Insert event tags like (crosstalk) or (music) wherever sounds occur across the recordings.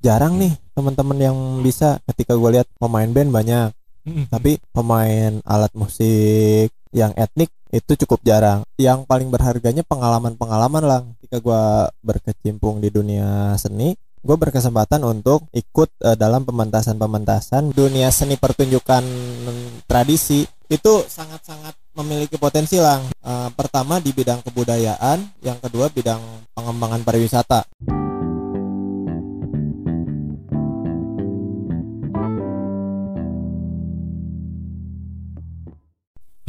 jarang nih teman-teman yang bisa ketika gue lihat pemain band banyak. Tapi pemain alat musik yang etnik itu cukup jarang. Yang paling berharganya pengalaman-pengalaman lah. Ketika gue berkecimpung di dunia seni gue berkesempatan untuk ikut eh, dalam pementasan-pementasan dunia seni pertunjukan tradisi. Itu sangat-sangat memiliki potensi lah. Eh, pertama di bidang kebudayaan yang kedua bidang pengembangan pariwisata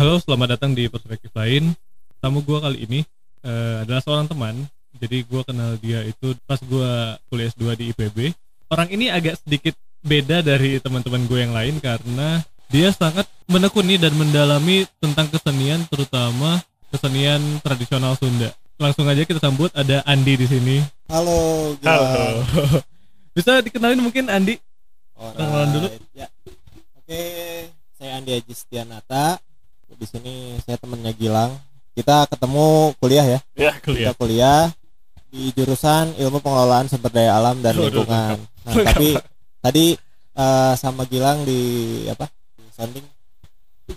Halo, selamat datang di Perspektif Lain. Tamu gua kali ini eh, adalah seorang teman. Jadi gua kenal dia itu pas gua kuliah S2 di IPB. Orang ini agak sedikit beda dari teman-teman gue yang lain karena dia sangat menekuni dan mendalami tentang kesenian terutama kesenian tradisional Sunda. Langsung aja kita sambut ada Andi di sini. halo Gilang. (laughs) Bisa dikenalin mungkin Andi? Kenalan dulu. Ya. Oke, saya Andi Aji Setianata. Di sini saya temannya Gilang. Kita ketemu kuliah ya. Ya, Kita kuliah di jurusan Ilmu Pengelolaan Sumber Daya Alam dan Lingkungan. Nah, tapi tadi eh, sama Gilang di apa? Di sounding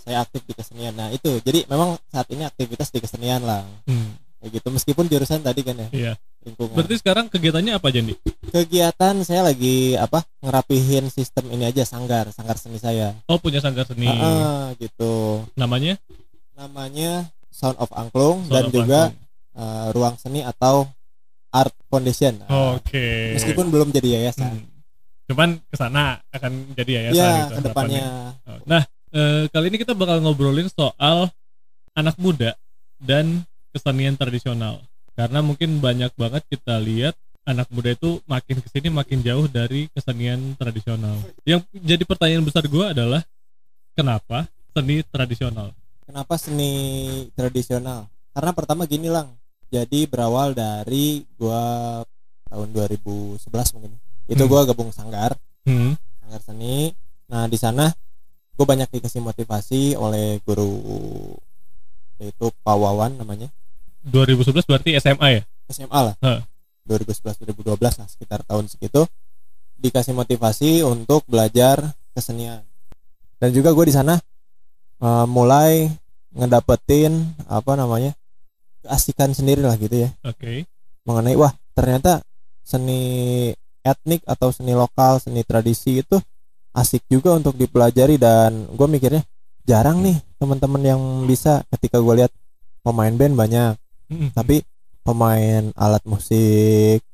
saya aktif di kesenian. Nah, itu. Jadi memang saat ini aktivitas di kesenian lah. Hmm, Kayak gitu meskipun jurusan tadi kan ya iya. Lingkungan. Berarti sekarang kegiatannya apa aja nih? kegiatan saya lagi apa ngerapihin sistem ini aja sanggar sanggar seni saya Oh, punya sanggar seni. Ah, gitu Namanya? namanya Sound of Angklung Sound dan of juga Angklung. eh, ruang seni atau Art Foundation Nah, Oke. meskipun belum jadi yayasan Hmm. Cuman ke sana akan jadi yayasan ya gitu ke depannya. Oh, Nah, eh, kali ini kita bakal ngobrolin soal anak muda dan kesenian tradisional. Karena mungkin banyak banget kita lihat anak muda itu makin ke sini makin jauh dari kesenian tradisional. Yang jadi pertanyaan besar gue adalah kenapa seni tradisional? kenapa seni tradisional karena pertama gini lang jadi berawal dari gua tahun 2011 mungkin itu Hmm. gua gabung sanggar Hmm. sanggar seni nah di sana gue banyak dikasih motivasi oleh guru yaitu Pak Wawan namanya 2011 berarti SMA ya? SMA lah Heeh. 2011 2012 lah sekitar tahun segitu dikasih motivasi untuk belajar kesenian dan juga gue di sana eh, mulai ngedapetin apa namanya keasikan sendiri lah gitu ya Oke. mengenai wah ternyata seni etnik atau seni lokal seni tradisi itu asik juga untuk dipelajari dan gue mikirnya jarang nih teman-teman yang bisa ketika gue lihat pemain band banyak Tapi pemain alat musik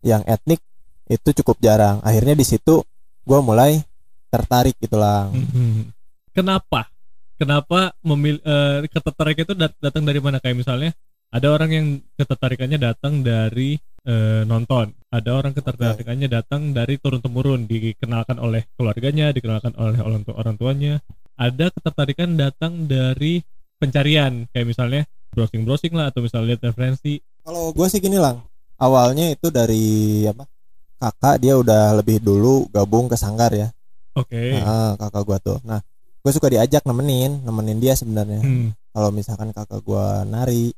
yang etnik itu cukup jarang akhirnya di situ gue mulai tertarik gitu lah Mhm. Kenapa? Kenapa memil eh, ketertarikan itu dat- datang dari mana? Kayak misalnya ada orang yang ketertarikannya datang dari eh, nonton, ada orang ketertarikannya datang dari turun temurun, dikenalkan oleh keluarganya, dikenalkan oleh orang tuanya. Ada ketertarikan datang dari pencarian, kayak misalnya browsing browsing lah atau misalnya lihat referensi. kalau gue sih gini lang awalnya itu dari apa kakak dia udah lebih dulu gabung ke sanggar ya Oke. Nah, kakak gue tuh nah gue suka diajak nemenin nemenin dia sebenarnya Hmm. kalau misalkan kakak gua nari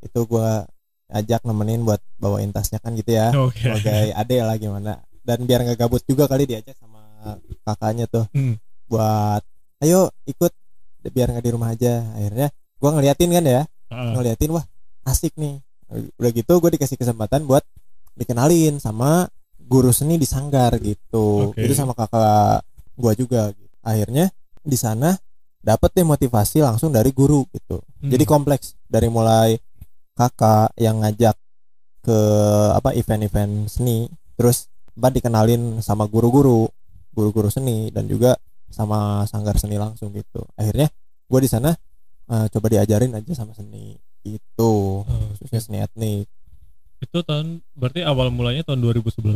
itu gua ajak nemenin buat bawain tasnya kan gitu ya Oke. sebagai ade lah gimana dan biar nggak gabut juga kali diajak sama kakaknya tuh Hmm. buat ayo ikut biar nggak di rumah aja akhirnya gua ngeliatin kan ya. Ah, ngeliatin wah asik nih. Udah gitu gue dikasih kesempatan buat dikenalin sama guru seni di sanggar gitu. Oke. itu sama kakak gua juga akhirnya di sana dapet deh motivasi langsung dari guru gitu. Hmm. jadi kompleks. Dari mulai kakak yang ngajak ke apa event-event seni terus apa dikenalin sama guru-guru guru-guru seni dan juga sama sanggar seni langsung gitu. Akhirnya gue di sana eh, coba diajarin aja sama seni. Itu. Oh, khususnya seni etnik itu tahun berarti awal mulanya tahun 2011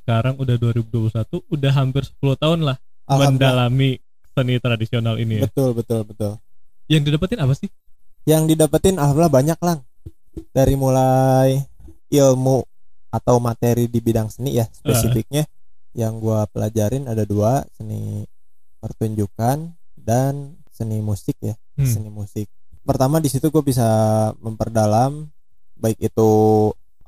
sekarang udah 2021 udah hampir 10 tahun lah mendalami seni tradisional ini ya. Betul betul betul. Yang didapetin apa sih? Yang didapetin alhamdulillah banyak lang. Dari mulai ilmu atau materi di bidang seni ya spesifiknya. Yang gua pelajarin ada dua seni pertunjukan dan seni musik ya Hmm. seni musik pertama di situ gue bisa memperdalam baik itu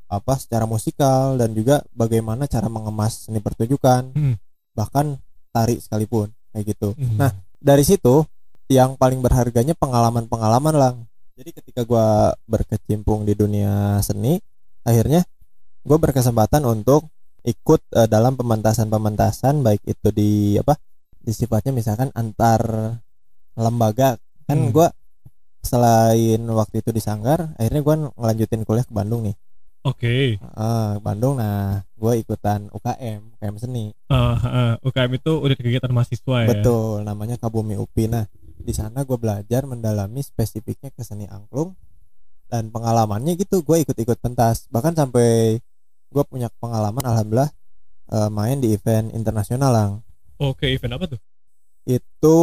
apa secara musikal dan juga bagaimana cara mengemas seni pertunjukan Hmm. bahkan tari sekalipun kayak gitu Hmm. Nah, dari situ yang paling berharganya pengalaman-pengalaman lang jadi ketika gua berkecimpung di dunia seni akhirnya gue berkesempatan untuk ikut eh, dalam pementasan-pementasan baik itu di apa di sifatnya misalkan antar lembaga kan Hmm. gua selain waktu itu di Sanggar akhirnya gua ngelanjutin kuliah ke Bandung nih Oke. Ah, Bandung nah gue ikutan UKM UKM seni Ah, ah, UKM itu unit kegiatan mahasiswa ya. Betul, namanya Kabumi UPI. Nah, di sana gue belajar mendalami spesifiknya ke seni angklung dan pengalamannya gitu, gue ikut-ikut pentas. Bahkan sampai gue punya pengalaman, alhamdulillah eh, main di event internasional lang. Oke, event apa tuh? Itu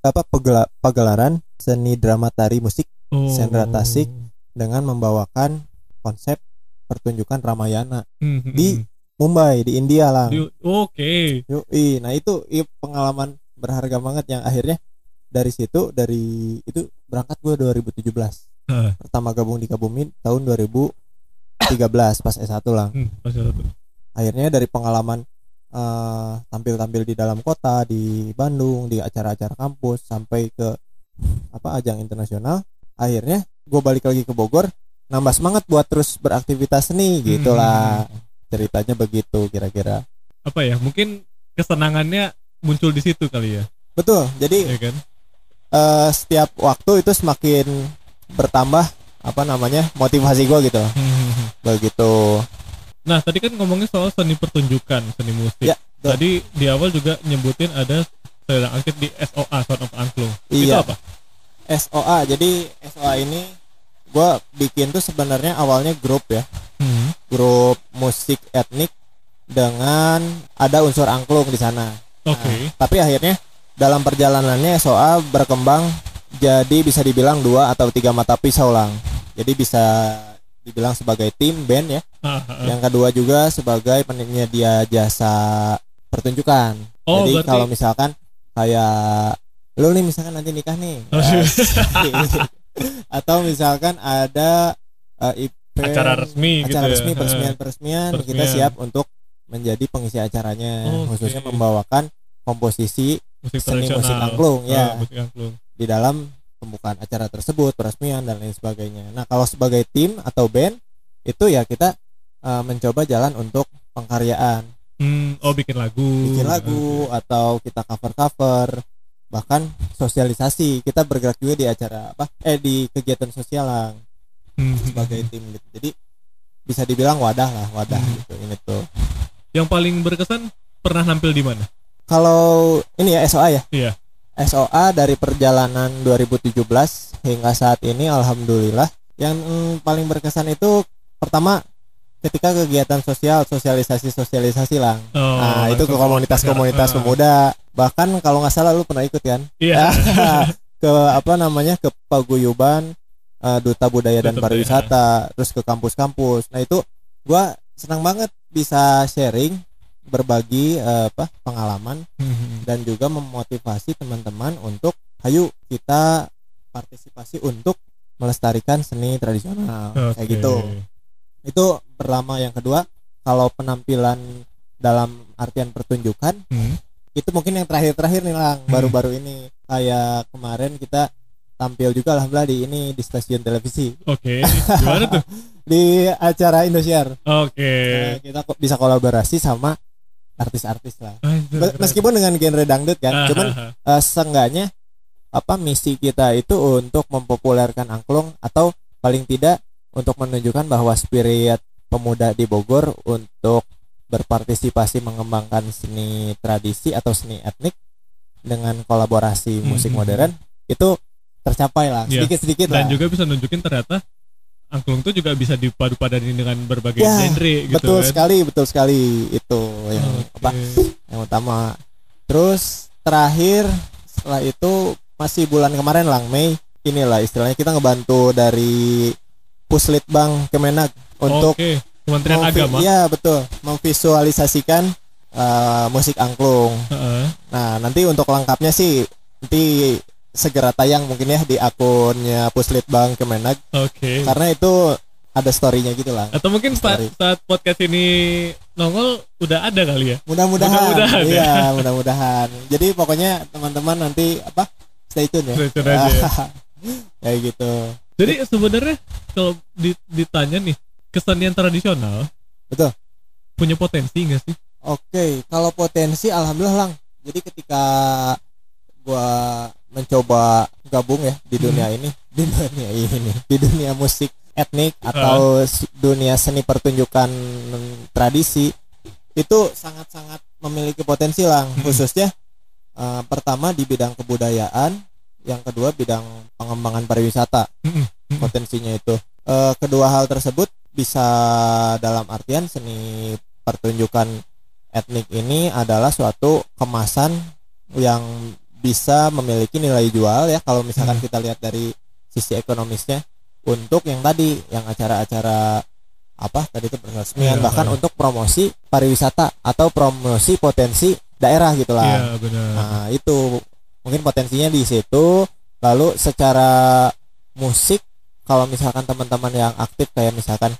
apa pegela- pagelaran seni drama tari musik Oh. Sendra Tasik. dengan membawakan konsep pertunjukan Ramayana Hmm, hmm, di hmm. Mumbai di India. Di- Oke. Yoi, nah itu pengalaman berharga banget yang akhirnya dari situ dari itu berangkat gue 2017 Ah. pertama gabung di Kabumi tahun 2013 pas S1 lah Hmm, pasti satu. akhirnya dari pengalaman eh, tampil-tampil di dalam kota di Bandung di acara-acara kampus sampai ke apa ajang internasional akhirnya gue balik lagi ke Bogor nambah semangat buat terus beraktivitas seni gitulah ceritanya begitu kira-kira Apa ya? Mungkin kesenangannya muncul di situ kali ya. betul jadi Ya kan? eh, setiap waktu itu semakin bertambah apa namanya motivasi gue gitu Hmm, hmm, hmm. begitu Nah, tadi kan ngomongin soal seni pertunjukan, seni musik. Ya, betul. Tadi di awal juga nyebutin ada sedang aktif di SOA, Sound of Angklung. Itu Iya. apa? SOA jadi SOA ini gue bikin tuh sebenarnya awalnya grup ya Hmm. grup musik etnik dengan ada unsur angklung di sana Oke. Nah, tapi akhirnya dalam perjalanannya SOA berkembang jadi bisa dibilang dua atau tiga mata pisau lang jadi bisa dibilang sebagai tim band ya. Yang kedua juga sebagai penyedia jasa pertunjukan. Oh, Jadi berarti- kalau misalkan kayak lu nih misalkan nanti nikah nih. Oh, ya, iya. (laughs) atau misalkan ada eh, event Acara resmi gitu acara ya. resmi peresmian-peresmian kita Peresmian. siap untuk menjadi pengisi acaranya Oke. khususnya membawakan komposisi musik seni musik angklung ya Ah, musik angklung. di dalam pembukaan acara tersebut, peresmian dan lain sebagainya. Nah, kalau sebagai tim atau band itu ya kita eh, mencoba jalan untuk pengkaryaan, Hmm, oh bikin lagu. bikin lagu atau kita cover-cover, bahkan sosialisasi. Kita bergerak juga di acara apa? Eh di kegiatan sosial lah Hmm. sebagai tim gitu. Jadi bisa dibilang wadah lah, wadah Hmm. gitu ini tuh. Yang paling berkesan pernah nampil di mana? Kalau ini ya SOA ya? Iya. SOA dari perjalanan 2017 hingga saat ini alhamdulillah yang paling berkesan itu pertama ketika kegiatan sosial sosialisasi sosialisasi lah Oh, nah itu ke komunitas-komunitas masyarakat. pemuda bahkan kalau nggak salah lu pernah ikut kan Iya. (laughs) ke apa namanya ke paguyuban eh, duta budaya dan Duta budaya. pariwisata terus ke kampus-kampus nah itu gua senang banget bisa sharing berbagi eh, apa pengalaman Hmm. dan juga memotivasi teman-teman untuk ayo kita partisipasi untuk melestarikan seni tradisional kayak Oke. gitu itu pertama yang kedua kalau penampilan dalam artian pertunjukan Hmm. itu mungkin yang terakhir-terakhir nih lang Hmm. baru-baru ini kayak kemarin kita tampil juga alhamdulillah di ini di stasiun televisi Oke. (laughs) Gimana tuh? di acara Indosiar Oke. Nah, kita bisa kolaborasi sama artis-artis lah keren. meskipun dengan genre dangdut kan Ah, cuman ah, ah. eh, seenggaknya apa misi kita itu untuk mempopulerkan angklung atau paling tidak untuk menunjukkan bahwa spirit pemuda di Bogor untuk berpartisipasi mengembangkan seni tradisi atau seni etnik dengan kolaborasi musik Mhm. modern itu tercapai lah Iya. sedikit-sedikit lah dan juga bisa nunjukin ternyata angklung tuh juga bisa dipadu-padanin dengan berbagai Ya, genre gitu betul kan. sekali betul sekali itu yang Oke. apa yang utama terus terakhir setelah itu masih bulan kemarin lang Mei inilah istilahnya kita ngebantu dari Puslitbang Kemenag untuk Oke. Kementerian Agama. iya betul memvisualisasikan uh, musik angklung Heeh. nah nanti untuk lengkapnya sih nanti segera tayang mungkin ya di akunnya Puslitbang Kemenag Oke. karena itu ada storynya gitu lah Atau mungkin saat, Story. saat podcast ini nongol udah ada kali ya. mudah-mudahan Mudah-mudahan, ya. iya mudah-mudahan jadi pokoknya teman-teman nanti apa stay tune ya Stay tune aja ya. (laughs) kayak gitu Jadi sebenarnya kalau di- ditanya nih kesenian tradisional Betul. punya potensi nggak sih? Oke, kalau potensi alhamdulillah lang. Jadi ketika gua mencoba gabung ya di dunia ini, di dunia ini, di dunia musik etnik atau s- dunia seni pertunjukan tradisi itu sangat-sangat memiliki potensi lang Hmm. khususnya eh, pertama di bidang kebudayaan, yang kedua bidang pengembangan pariwisata potensinya itu. Eh, kedua hal tersebut bisa dalam artian seni pertunjukan etnik ini adalah suatu kemasan yang bisa memiliki nilai jual ya kalau misalkan Hmm. kita lihat dari sisi ekonomisnya untuk yang tadi yang acara-acara apa tadi itu peresmian Iya, bahkan iya. untuk promosi pariwisata atau promosi potensi daerah gitulah. Iya benar. Nah, itu mungkin potensinya di situ. Lalu secara musik kalau misalkan teman-teman yang aktif kayak misalkan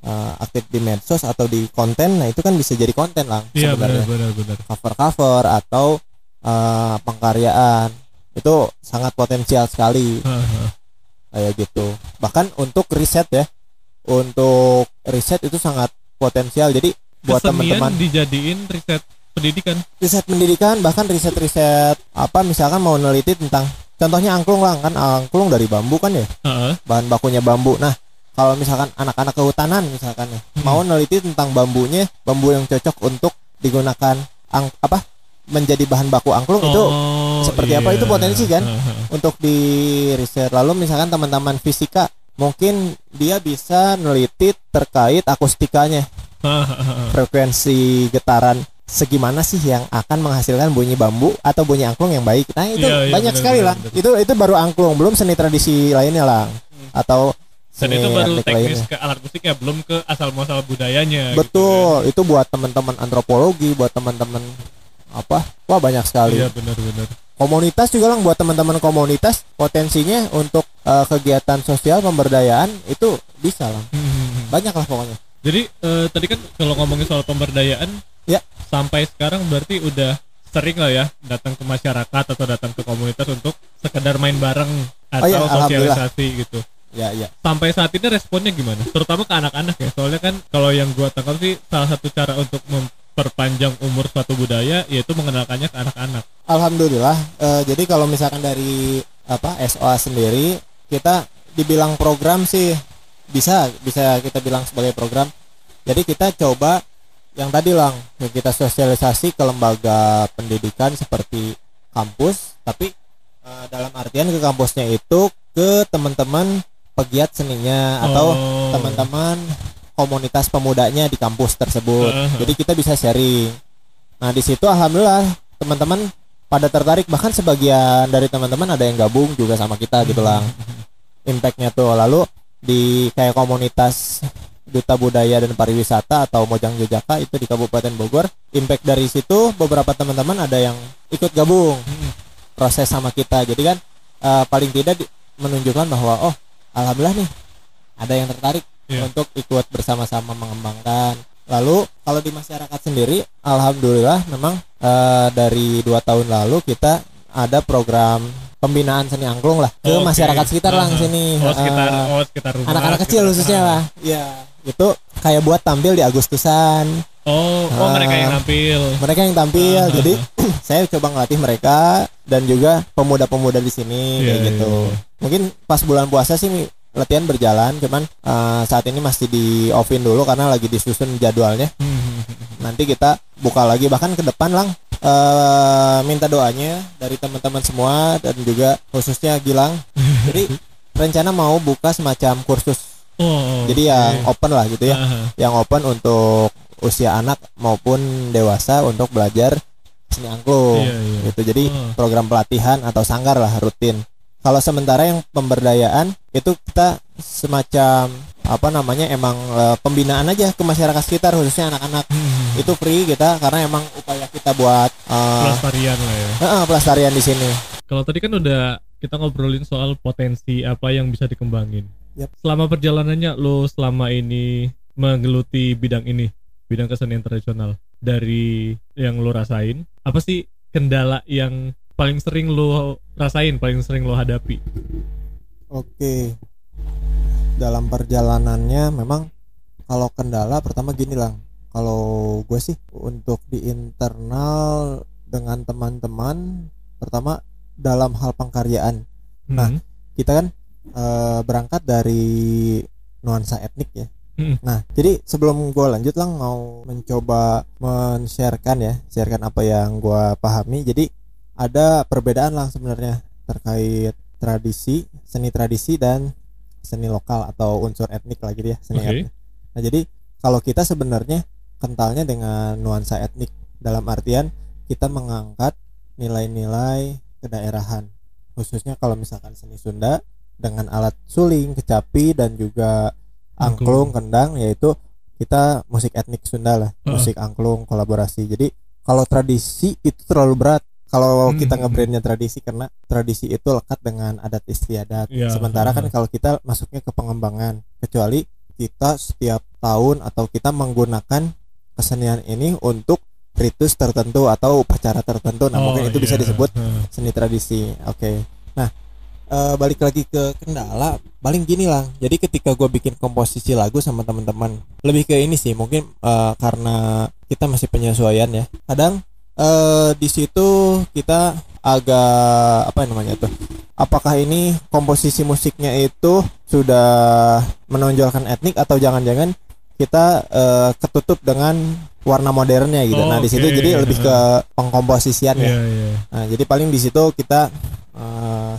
eh, aktif di medsos atau di konten, nah itu kan bisa jadi konten lah Iya benar sebenarnya. benar benar. Cover-cover atau eh, pengkaryaan itu sangat potensial sekali kayak gitu. Bahkan untuk riset ya. Untuk riset itu sangat potensial. Jadi buat teman-teman dijadiin riset pendidikan. riset pendidikan bahkan riset-riset apa misalkan mau neliti tentang contohnya angklung lah kan angklung dari bambu kan ya Heeh. bahan bakunya bambu nah kalau misalkan anak-anak kehutanan misalkan ya Hmm. mau neliti tentang bambunya bambu yang cocok untuk digunakan ang apa menjadi bahan baku angklung itu Oh, seperti apa? iya. Itu potensi kan? Haha. untuk di riset lalu misalkan teman-teman fisika mungkin dia bisa neliti terkait akustikanya frekuensi getaran segimana sih yang akan menghasilkan bunyi bambu atau bunyi angklung yang baik. Nah, itu Iya, iya, banyak benar, sekali lah. Itu itu baru angklung, belum seni tradisi lainnya lah. Atau Dan seni itu baru teknis lainnya. ke alat musik ya, belum ke asal muasal budayanya. gitu Betul, itu buat teman-teman antropologi, buat teman-teman apa? Wah, banyak sekali. Iya benar-benar. Komunitas juga lah buat teman-teman komunitas potensinya untuk eh, kegiatan sosial pemberdayaan itu bisa lah. Hmm. Banyak lah pokoknya. Jadi eh, tadi kan kalau ngomongin soal pemberdayaan, Ya. sampai sekarang berarti udah sering lah ya datang ke masyarakat atau datang ke komunitas untuk sekedar main bareng atau Oh iya, alhamdulillah. sosialisasi gitu. Ya, ya. Sampai saat ini responnya gimana? Terutama ke anak-anak ya. Soalnya kan kalau yang gua tangkap sih salah satu cara untuk memperpanjang umur suatu budaya yaitu mengenalkannya ke anak-anak. Alhamdulillah. eh, jadi kalau misalkan dari apa SOA sendiri kita dibilang program sih bisa bisa kita bilang sebagai program. Jadi kita coba yang tadi lang yang kita sosialisasi ke lembaga pendidikan seperti kampus, tapi eh, dalam artian ke kampusnya itu ke teman-teman pegiat seninya atau Oh. teman-teman komunitas pemudanya di kampus tersebut. Heeh. Jadi kita bisa sharing. Nah, di situ alhamdulillah teman-teman pada tertarik bahkan sebagian dari teman-teman ada yang gabung juga sama kita gitu lah. (laughs) Impactnya tuh lalu di kayak komunitas Duta Budaya dan Pariwisata atau Mojang Jojaka itu di Kabupaten Bogor. Impact dari situ beberapa teman-teman ada yang ikut gabung Hmm. proses sama kita. Jadi kan eh, paling tidak menunjukkan bahwa oh alhamdulillah nih ada yang tertarik Iya. untuk ikut bersama-sama mengembangkan. Lalu kalau di masyarakat sendiri, alhamdulillah memang eh, dari dua tahun lalu kita ada program pembinaan seni angklung lah ke Oke. masyarakat sekitar lah Aha. sini. Oh sekitar Eh, oh sekitar rumah. anak-anak kecil sekitar- khususnya Ah. lah. Ya, itu kayak buat tampil di Agustusan. Oh, oh Ah. mereka yang nampil. Mereka yang tampil. Ah, Jadi (clears throat) saya coba ngelatih mereka dan juga pemuda-pemuda di sini Iya, kayak iya, gitu. iya. Mungkin pas bulan puasa sih latihan berjalan, cuman eh, saat ini masih di offin dulu karena lagi disusun jadwalnya. Hmm. Nanti kita buka lagi bahkan ke depan lang eh, minta doanya dari teman-teman semua dan juga khususnya Gilang. Jadi (laughs) rencana mau buka semacam kursus. Oh. Jadi yang open lah gitu ya Aha. yang open untuk usia anak maupun dewasa untuk belajar seni angklung Iya, iya. gitu jadi Oh. program pelatihan atau sanggar lah rutin kalau sementara yang pemberdayaan itu kita semacam apa namanya emang eh, pembinaan aja ke masyarakat sekitar khususnya anak-anak Hmm. itu free kita karena emang upaya kita buat eh, pelestarian lah ya. eh, pelestarian di sini Kalau tadi kan udah kita ngobrolin soal potensi apa yang bisa dikembangin. Yap. Selama perjalanannya lo selama ini menggeluti bidang ini, bidang kesenian tradisional dari yang lo rasain, apa sih kendala yang paling sering lo rasain, paling sering lo hadapi? Oke. Dalam perjalanannya memang kalau kendala pertama gini lah. Kalau gue sih untuk di internal dengan teman-teman pertama dalam hal pengkaryaan. Nah, Hmm. Kita kan eh, berangkat dari nuansa etnik ya. Hmm. Nah, jadi sebelum gue lanjut lang mau mencoba men-sharekan ya, sharekan apa yang gue pahami. Jadi ada perbedaan lah sebenarnya terkait tradisi, seni tradisi dan seni lokal atau unsur etnik lah gitu ya, seni Oke. etnik. Nah, jadi kalau kita sebenarnya kentalnya dengan nuansa etnik dalam artian kita mengangkat nilai-nilai kedaerahan khususnya kalau misalkan seni Sunda dengan alat suling, kecapi dan juga angklung, kendang yaitu kita musik etnik Sunda lah, Heeh. musik angklung kolaborasi. Jadi kalau tradisi itu terlalu berat. Kalau Hmm. kita ngebrandnya tradisi karena tradisi itu lekat dengan adat istiadat. Iya, Sementara kan heeh. kalau kita masuknya ke pengembangan, kecuali kita setiap tahun atau kita menggunakan kesenian ini untuk ritus tertentu atau upacara tertentu. Nah, Oh, mungkin itu bisa iya. disebut Heeh. seni tradisi. Oke. Nah, eh, balik lagi ke kendala, paling gini lah. Jadi ketika gue bikin komposisi lagu sama teman-teman, lebih ke ini sih, mungkin eh, karena kita masih penyesuaian ya. Kadang eh, di situ kita agak apa namanya tuh? Apakah ini komposisi musiknya itu sudah menonjolkan etnik atau jangan-jangan kita eh, ketutup dengan warna modernnya gitu. Oh, nah, di situ jadi lebih ke pengkomposisian ya. Iya, iya. Nah, jadi paling di situ kita eh,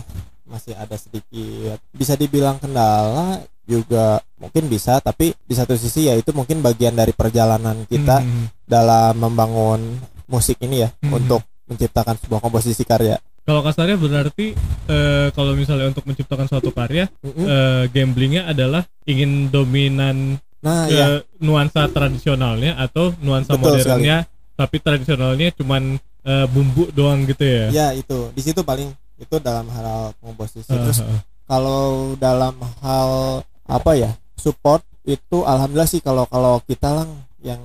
masih ada sedikit bisa dibilang kendala juga mungkin bisa tapi di satu sisi ya itu mungkin bagian dari perjalanan kita Hmm. dalam membangun musik ini ya Hmm. untuk menciptakan sebuah komposisi karya. Kalau kasarnya berarti eh, kalau misalnya untuk menciptakan suatu karya, Mm-mm. eh, gamblingnya adalah ingin dominan Nah, ke ya nuansa tradisionalnya atau nuansa Betul modernnya, tapi tradisionalnya cuman eh, bumbu doang gitu ya. ya itu di situ paling itu dalam hal komposisi. Terus kalau dalam hal apa ya support itu alhamdulillah sih kalau kalau kita lang yang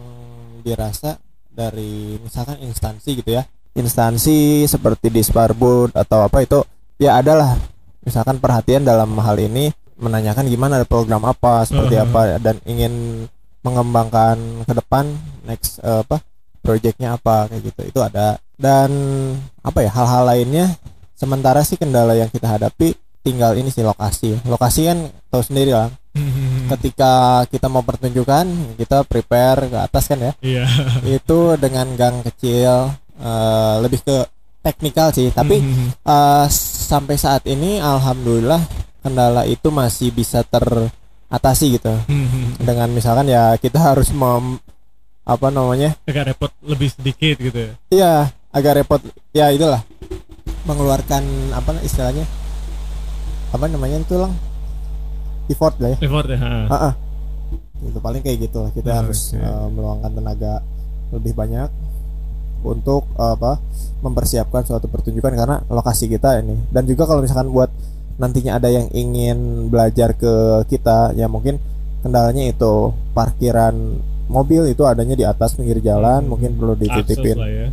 dirasa dari misalkan instansi gitu ya. Instansi seperti Disparbud atau apa itu ya adalah misalkan perhatian dalam hal ini menanyakan gimana ada program apa seperti apa dan ingin mengembangkan ke depan next eh, apa proyeknya apa kayak gitu. Itu ada. Dan apa ya hal-hal lainnya sementara sih kendala yang kita hadapi tinggal ini sih lokasi lokasi kan tahu sendiri lah Hmm. ketika kita mau pertunjukan kita prepare ke atas kan ya Iya. itu dengan gang kecil eh, lebih ke teknikal sih tapi eh, sampai saat ini alhamdulillah kendala itu masih bisa teratasi gitu Hmm. dengan misalkan ya kita harus mem apa namanya agak repot lebih sedikit gitu ya. Iya, agak repot. Ya itulah mengeluarkan apa istilahnya? Apa namanya itu lang? Effort lah ya. Effort ya. ha. Ah, ah. Itu paling kayak gitu lah. Kita Ah, harus eh, meluangkan tenaga lebih banyak untuk eh, apa? mempersiapkan suatu pertunjukan karena lokasi kita ini. Dan juga kalau misalkan buat nantinya ada yang ingin belajar ke kita, ya mungkin kendalanya itu parkiran mobil itu adanya di atas pinggir jalan, Hmm. mungkin perlu dititipin. ya.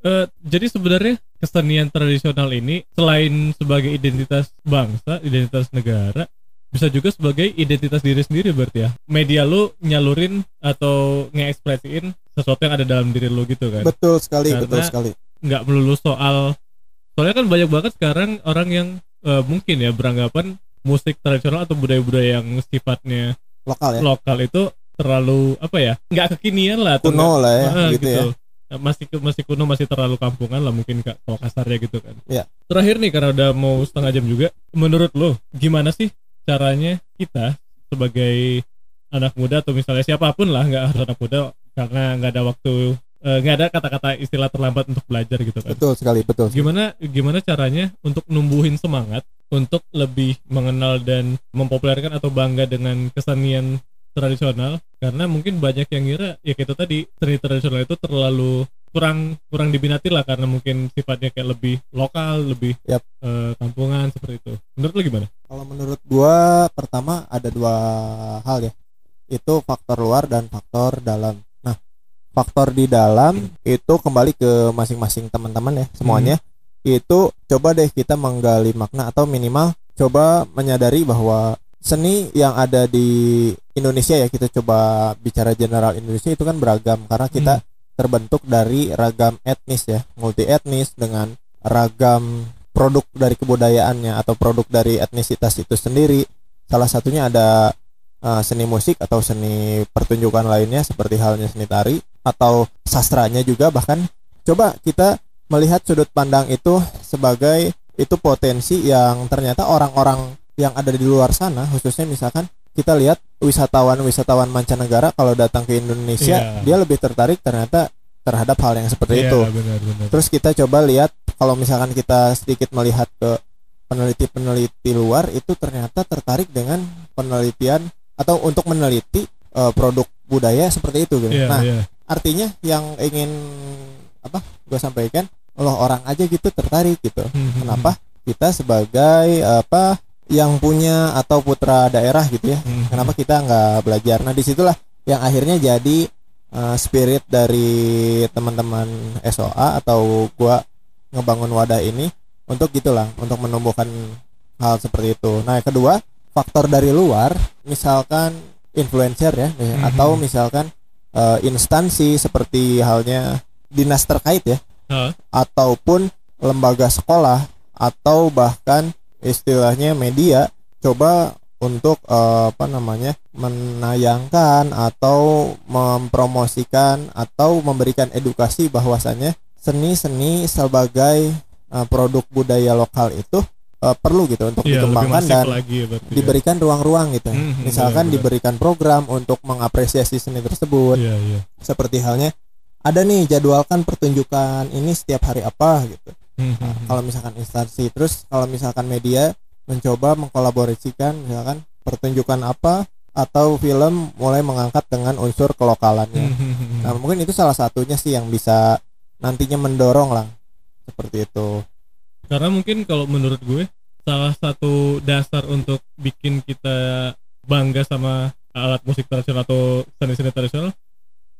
Eh, jadi sebenarnya kesenian tradisional ini selain sebagai identitas bangsa, identitas negara, bisa juga sebagai identitas diri sendiri berarti ya. Media lu nyalurin atau ngekspresiin sesuatu yang ada dalam diri lu gitu kan. Betul sekali, Karena- betul sekali. nggak melulu soal soalnya kan banyak banget sekarang orang yang eh, mungkin ya beranggapan musik tradisional atau budaya-budaya yang sifatnya Lokal ya. lokal itu terlalu apa ya nggak kekinian lah atau Kuno lah ya, Ah, gitu, ya. Nah, masih masih kuno masih terlalu kampungan lah mungkin kak kalau kasarnya gitu kan Iya. terakhir nih karena udah mau setengah jam juga menurut lo gimana sih caranya kita sebagai anak muda atau misalnya siapa pun lah nggak harus anak muda karena nggak ada waktu eh, nggak ada kata-kata istilah terlambat untuk belajar gitu kan Betul sekali, betul. sekali. gimana gimana caranya untuk numbuhin semangat untuk lebih mengenal dan mempopulerkan atau bangga dengan kesenian tradisional karena mungkin banyak yang ngira ya itu tadi seni tradisional itu terlalu kurang kurang diminati lah karena mungkin sifatnya kayak lebih lokal lebih Yap. eh, kampungan seperti itu menurut lu gimana Kalau menurut gua pertama ada dua hal ya. Itu faktor luar dan faktor dalam. Nah, faktor di dalam itu kembali ke masing-masing teman-teman ya semuanya. Itu coba deh kita menggali makna atau minimal coba menyadari bahwa seni yang ada di Indonesia ya kita coba bicara general Indonesia itu kan beragam karena kita terbentuk dari ragam etnis ya, multi etnis dengan ragam produk dari kebudayaannya atau produk dari etnisitas itu sendiri. Salah satunya ada uh, seni musik atau seni pertunjukan lainnya seperti halnya seni tari atau sastranya juga bahkan coba kita melihat sudut pandang itu sebagai itu potensi yang ternyata orang-orang yang ada di luar sana khususnya misalkan kita lihat wisatawan-wisatawan mancanegara kalau datang ke Indonesia Iya. dia lebih tertarik ternyata terhadap hal yang seperti Iya, itu. benar benar Terus kita coba lihat kalau misalkan kita sedikit melihat ke peneliti-peneliti luar itu ternyata tertarik dengan penelitian atau untuk meneliti eh, produk budaya seperti itu gitu. Iya, nah, iya. artinya yang ingin apa gue sampaikan loh orang aja gitu tertarik gitu. Hmm, Kenapa? Kita sebagai apa yang punya atau putra daerah gitu ya. hmm, hmm. Kenapa kita nggak belajar? Nah di situlah yang akhirnya jadi uh, spirit dari teman-teman SOA atau gua ngebangun wadah ini untuk gitulah untuk menumbuhkan hal seperti itu. Nah yang kedua faktor dari luar, misalkan influencer ya, Mhm. atau misalkan uh, instansi seperti halnya dinas terkait ya, Hah? ataupun lembaga sekolah atau bahkan istilahnya media coba untuk eh, apa namanya menayangkan atau mempromosikan atau memberikan edukasi bahwasannya seni-seni sebagai eh, produk budaya lokal itu eh, perlu gitu untuk lebih dikembangkan dan lagi ya berarti ya. diberikan ruang-ruang gitu. Mhm, Misalkan benar-benar. diberikan program untuk mengapresiasi seni tersebut Iya, iya. seperti halnya ada nih jadwalkan pertunjukan ini setiap hari apa gitu. Hmm, kalau misalkan instansi terus kalau misalkan media mencoba mengkolaborasikan misalkan pertunjukan apa atau film mulai mengangkat dengan unsur kelokalannya. Hmm. Nah, mungkin itu salah satunya sih yang bisa nantinya mendorong lah seperti itu. Karena mungkin kalau menurut gue salah satu dasar untuk bikin kita bangga sama alat musik tradisional atau seni-seni tradisional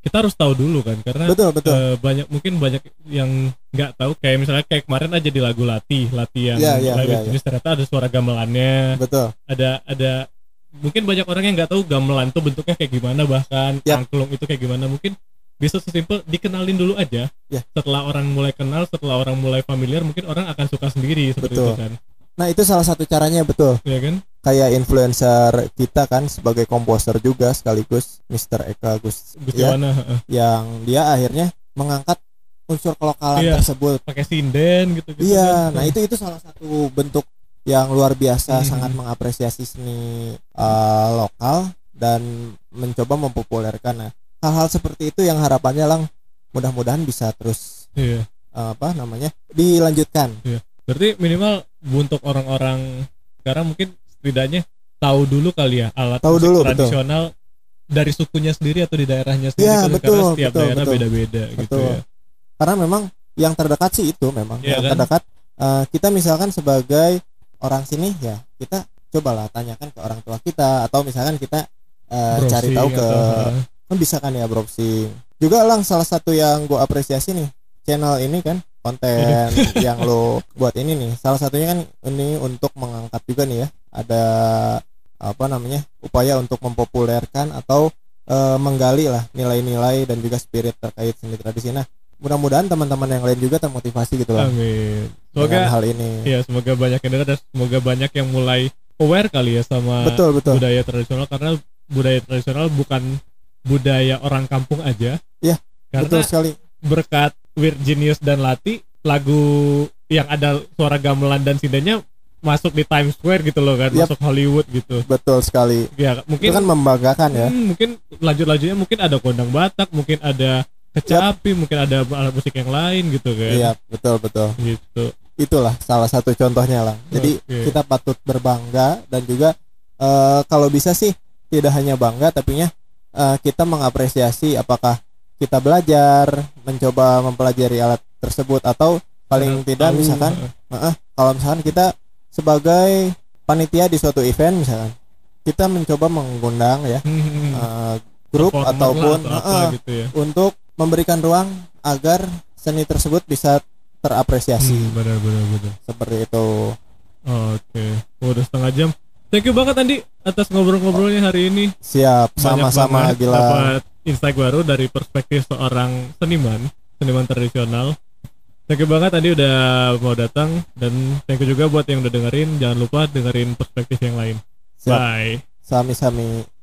kita harus tahu dulu kan karena Betul, betul. eh, banyak mungkin banyak yang nggak tahu kayak misalnya kayak kemarin aja di lagu latih latih yang Iya, iya, lagu iya, jenis ternyata ada suara gamelannya betul. ada ada mungkin banyak orang yang nggak tahu gamelan tuh bentuknya kayak gimana bahkan Yap. angklung itu kayak gimana mungkin bisa sesimpel dikenalin dulu aja Ya. setelah orang mulai kenal setelah orang mulai familiar mungkin orang akan suka sendiri seperti Betul. itu kan Nah, itu salah satu caranya betul. ya kan Kayak influencer kita kan sebagai komposer juga sekaligus Mr. Eka Gus ya, yang dia akhirnya mengangkat unsur kelokalan Iya. tersebut pakai sinden gitu gitu Iya, nah itu itu salah satu bentuk yang luar biasa Mhm. sangat mengapresiasi seni uh, lokal dan mencoba mempopulerkan. Nah, hal-hal seperti itu yang harapannya lang mudah-mudahan bisa terus iya uh, apa namanya dilanjutkan. berarti minimal untuk orang-orang sekarang mungkin setidaknya tahu dulu kali ya alat Tahu dulu, betul. tradisional dari sukunya sendiri atau di daerahnya sendiri Iya, kan? betul, karena setiap betul, daerah betul. beda-beda gitu Betul. ya Karena memang yang terdekat sih itu memang Iya yang kan? terdekat uh, kita misalkan sebagai orang sini ya kita cobalah tanyakan ke orang tua kita atau misalkan kita uh, cari tahu ke kan bisa kan ya browsing juga lang salah satu yang gue apresiasi nih channel ini kan konten yang lo buat ini nih. Salah satunya kan ini untuk mengangkat juga nih ya. Ada apa namanya upaya untuk mempopulerkan atau eh, menggali lah nilai-nilai dan juga spirit terkait seni tradisi. Nah mudah-mudahan teman-teman yang lain juga termotivasi gitu lah amin. semoga hal ini. ya semoga banyak yang dengar dan semoga banyak yang mulai aware kali ya sama betul betul. budaya tradisional karena budaya tradisional bukan budaya orang kampung aja. Iya, karena betul sekali. berkat Weird Genius dan Lati lagu yang ada suara gamelan dan sindennya masuk di Times Square gitu loh kan Yap. masuk Hollywood gitu. Betul sekali. Ya itu mungkin kan membanggakan ya. Hmm, mungkin lanjut-lanjutnya mungkin ada kondang Batak mungkin ada kecapi mungkin ada alat musik yang lain gitu kan. Iya betul betul. Gitu. Itulah salah satu contohnya lah. Jadi Oke. kita patut berbangga dan juga eh, kalau bisa sih tidak hanya bangga tapi nya eh, kita mengapresiasi apakah kita belajar mencoba mempelajari alat tersebut atau paling tidak misalkan Heeh, kalau misalkan kita sebagai panitia di suatu event misalkan kita mencoba mengundang ya hmm, eh, grup ataupun atau heeh, gitu ya. untuk memberikan ruang agar seni tersebut bisa terapresiasi. Hmm, benar benar benar. Seperti itu. oke. Oh, udah setengah jam. Thank you banget Andi atas ngobrol-ngobrolnya hari ini. Siap, sama-sama gila. dapat insight baru dari perspektif seorang seniman seniman tradisional. Thank you banget tadi udah mau datang. Dan thank you juga buat yang udah dengerin. Jangan lupa dengerin perspektif yang lain. Siap, bye. Sami-sami.